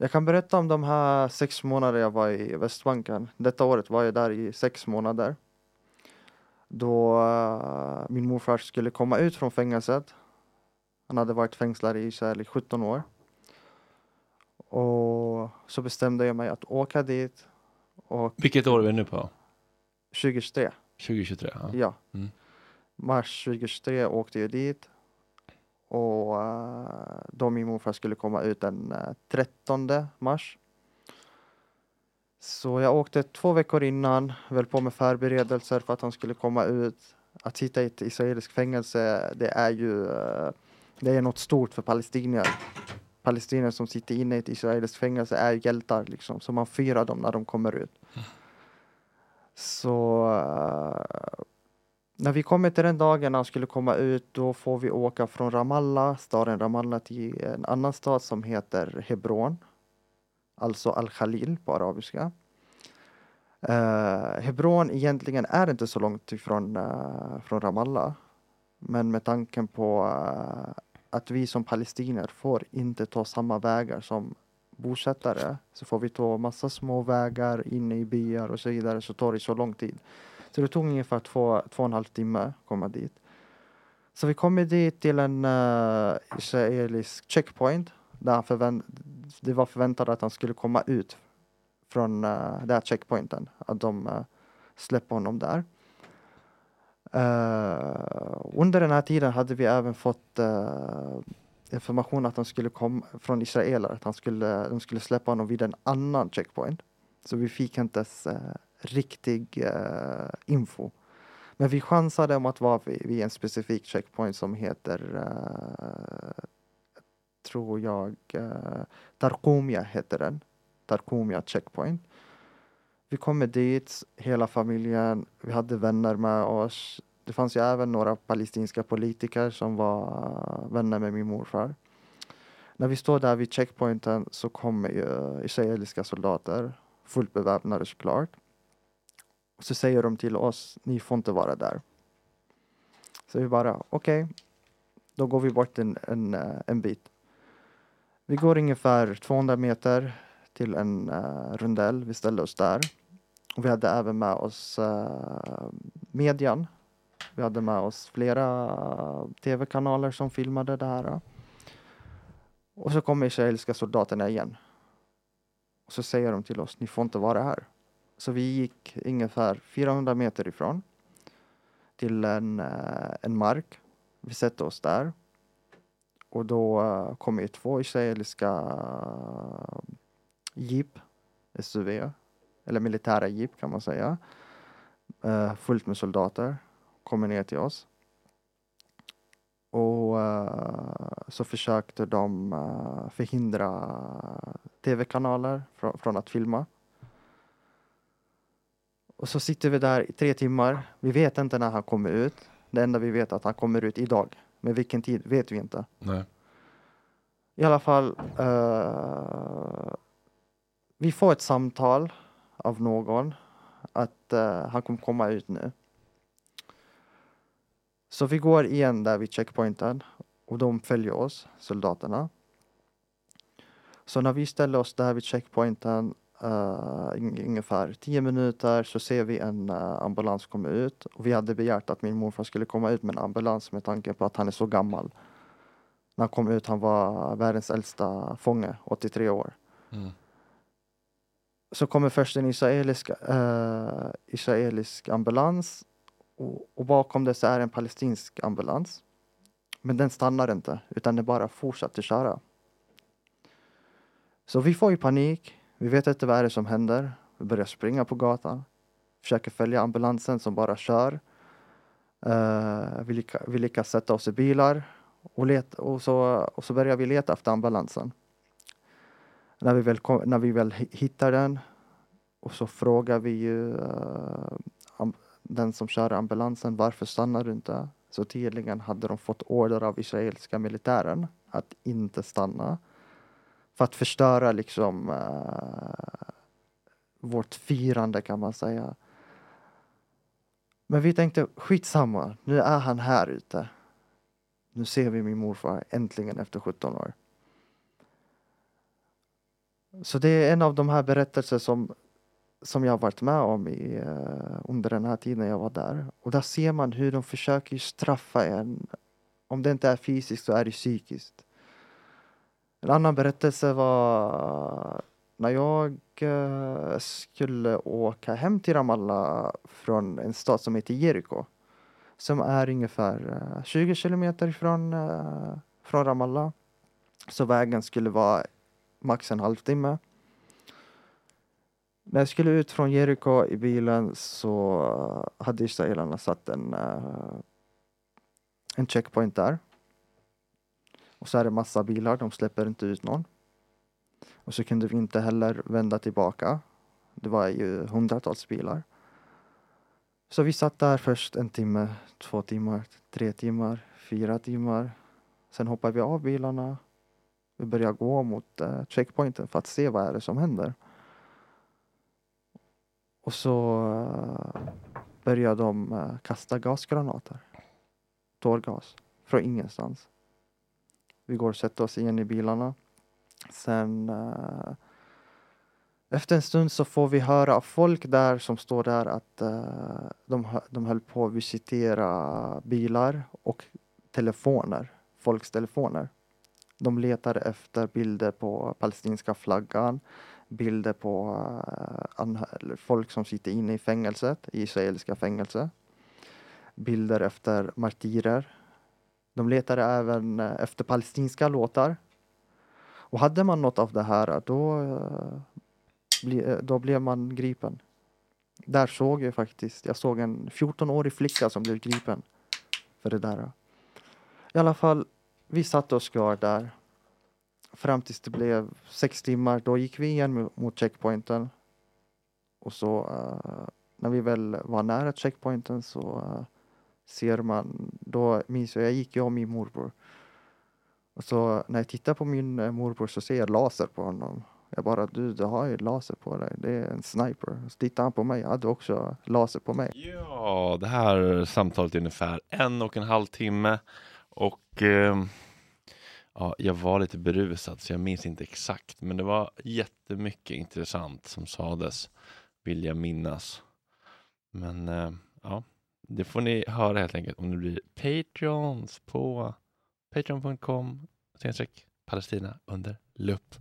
Jag kan berätta om de här sex månader jag var i Västbanken. Detta året var jag där i sex månader. Då uh, min morfar skulle komma ut från fängelset. Han hade varit fängslad i Israel i 17 år. Och så bestämde jag mig att åka dit. Och Vilket år är vi nu på? 2023. 2023? Ja. Ja. Mm. Mars 2023 åkte jag dit. Och uh, då min morfar skulle komma ut den uh, 13 mars. Så jag åkte två veckor innan, väl på med förberedelser för att han skulle komma ut. Att sitta i ett israeliskt fängelse, det är ju uh, det är något stort för palestinier. Palestinier som sitter inne i ett israeliskt fängelse är hjältar liksom, så man firar dem när de kommer ut. Så uh, när vi kommer till den dagen han skulle komma ut, då får vi åka från Ramallah, staden Ramallah, till en annan stad som heter Hebron. Alltså Al-Khalil på arabiska. Uh, Hebron egentligen är inte så långt ifrån uh, från Ramallah. Men med tanken på uh, att vi som palestinier får inte ta samma vägar som bosättare så får vi ta massa små vägar inne i byar och så vidare så tar det så lång tid. Så det tog ungefär två, två och en halv timme att komma dit. Så vi kommer dit till en uh, israelisk checkpoint där han förvänt, det var förväntat att han skulle komma ut från uh, den här checkpointen, att de uh, släpper honom där. Uh, under den här tiden hade vi även fått uh, information att han skulle komma från israeler, att han skulle, de skulle släppa honom vid en annan checkpoint. Så vi fick inte ens uh, riktig eh, info. Men vi chansade om att vara vid, vid en specifik checkpoint som heter, eh, tror jag, uh, Tarkumia heter den. Tarkumia checkpoint. Vi kommer dit, hela familjen, vi hade vänner med oss. Det fanns ju även några palestinska politiker som var vänner med min morfar. När vi står där vid checkpointen så kommer ju israeliska soldater, fullt beväpnade såklart. Så säger de till oss, ni får inte vara där. Så vi bara, okej, okay. då går vi bort en, en, eh, en bit. Vi går ungefär 200 meter till en uh, rondell, vi ställde oss där. Och vi hade även med oss uh, median. Vi hade med oss flera uh, tv-kanaler som filmade det här. Och så kommer israeliska soldaterna igen. Och så säger de till oss, ni får inte vara här. Så vi gick ungefär 400 meter ifrån till en, eh, en mark. Vi sätter oss där. Och då kom kommer två israeliska eh, jeep, SUV, eller militära jeep kan man säga. Fullt med soldater. Kommer ner till oss. Och uh, så försökte de uh, förhindra tv-kanaler fr från att filma. Och så sitter vi där i tre timmar. Vi vet inte när han kommer ut. Det enda vi vet är att han kommer ut idag. Men vilken tid vet vi inte. Nej. I alla fall. Uh, vi får ett samtal av någon att uh, han kommer komma ut nu. Så vi går igen där vid checkpointen och de följer oss, soldaterna. Så när vi ställer oss där vid checkpointen uh, ungefär tio minuter så ser vi en uh, ambulans komma ut. Och vi hade begärt att min morfar skulle komma ut med en ambulans med tanke på att han är så gammal. När han kom ut han var världens äldsta fånge, 83 år. Mm. Så kommer först en israelisk, uh, israelisk ambulans och, och bakom det så är en palestinsk ambulans. Men den stannar inte utan den bara fortsätter köra. Så vi får ju panik. Vi vet inte vad är som händer. Vi börjar springa på gatan. Försöker följa ambulansen som bara kör. Uh, vi, lyckas, vi lyckas sätta oss i bilar och, leta, och, så, och så börjar vi leta efter ambulansen. När vi väl, kom, när vi väl hittar den och så frågar vi ju uh, den som kör ambulansen varför stannar du inte? Så tydligen hade de fått order av israeliska militären att inte stanna. För att förstöra liksom uh, vårt firande kan man säga. Men vi tänkte skitsamma, nu är han här ute. Nu ser vi min morfar äntligen efter 17 år. Så det är en av de här berättelser som, som jag har varit med om i, uh, under den här tiden jag var där. Och där ser man hur de försöker straffa en. Om det inte är fysiskt så är det psykiskt. En annan berättelse var när jag eh, skulle åka hem till Ramallah från en stad som heter Jeriko. Som är ungefär eh, 20 kilometer från, eh, från Ramallah. Så vägen skulle vara max en halvtimme. När jag skulle ut från Jeriko i bilen så hade israelerna satt en, en checkpoint där. Och så är det massa bilar, de släpper inte ut någon. Och så kunde vi inte heller vända tillbaka. Det var ju hundratals bilar. Så vi satt där först en timme, två timmar, tre timmar, fyra timmar. Sen hoppade vi av bilarna. Vi började gå mot uh, checkpointen för att se vad är det som händer. Och så eh, uh, började de uh, kasta gasgranater. Tårgas. Från ingenstans. Vi går och sätter oss igen i bilarna. Sen uh, efter en stund så får vi höra av folk där som står där att uh, de, de höll på att visitera bilar och telefoner, folks telefoner. De letade efter bilder på palestinska flaggan, bilder på uh, folk som sitter inne i fängelset, i israeliska fängelse. Bilder efter martyrer. De letade även eh, efter palestinska låtar. Och hade man något av det här eh, då, eh, då blev man gripen. Där såg jag faktiskt, jag såg en 14-årig flicka som blev gripen för det där. I alla fall, vi satte oss kvar där fram tills det blev sex timmar. Då gick vi igen mot checkpointen. Och så uh, när vi väl var nära checkpointen så uh, ser man, då minns jag, jag gick jag och min morbror. Och så när jag tittar på min eh, morbror så ser jag laser på honom. Jag bara, du, du har ju laser på dig. Det är en sniper. Så tittar han på mig. Jag hade också laser på mig. Ja, det här samtalet är ungefär en och en halv timme. Och eh, ja, jag var lite berusad så jag minns inte exakt. Men det var jättemycket intressant som sades, vill jag minnas. Men eh, ja, det får ni höra helt enkelt om ni blir Patreons på patreon.com Palestina under lupp.